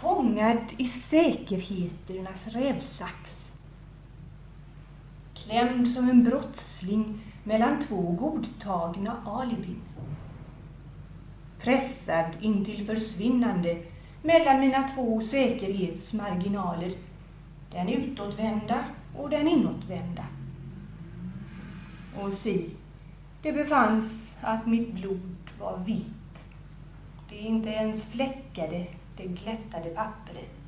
Fångad i säkerheternas rävsax. Klämd som en brottsling mellan två godtagna alibin. Pressad intill försvinnande mellan mina två säkerhetsmarginaler, den utåtvända och den inåtvända. Och si, det befanns att mitt blod var vitt. Det inte ens fläckade det glättade pappret.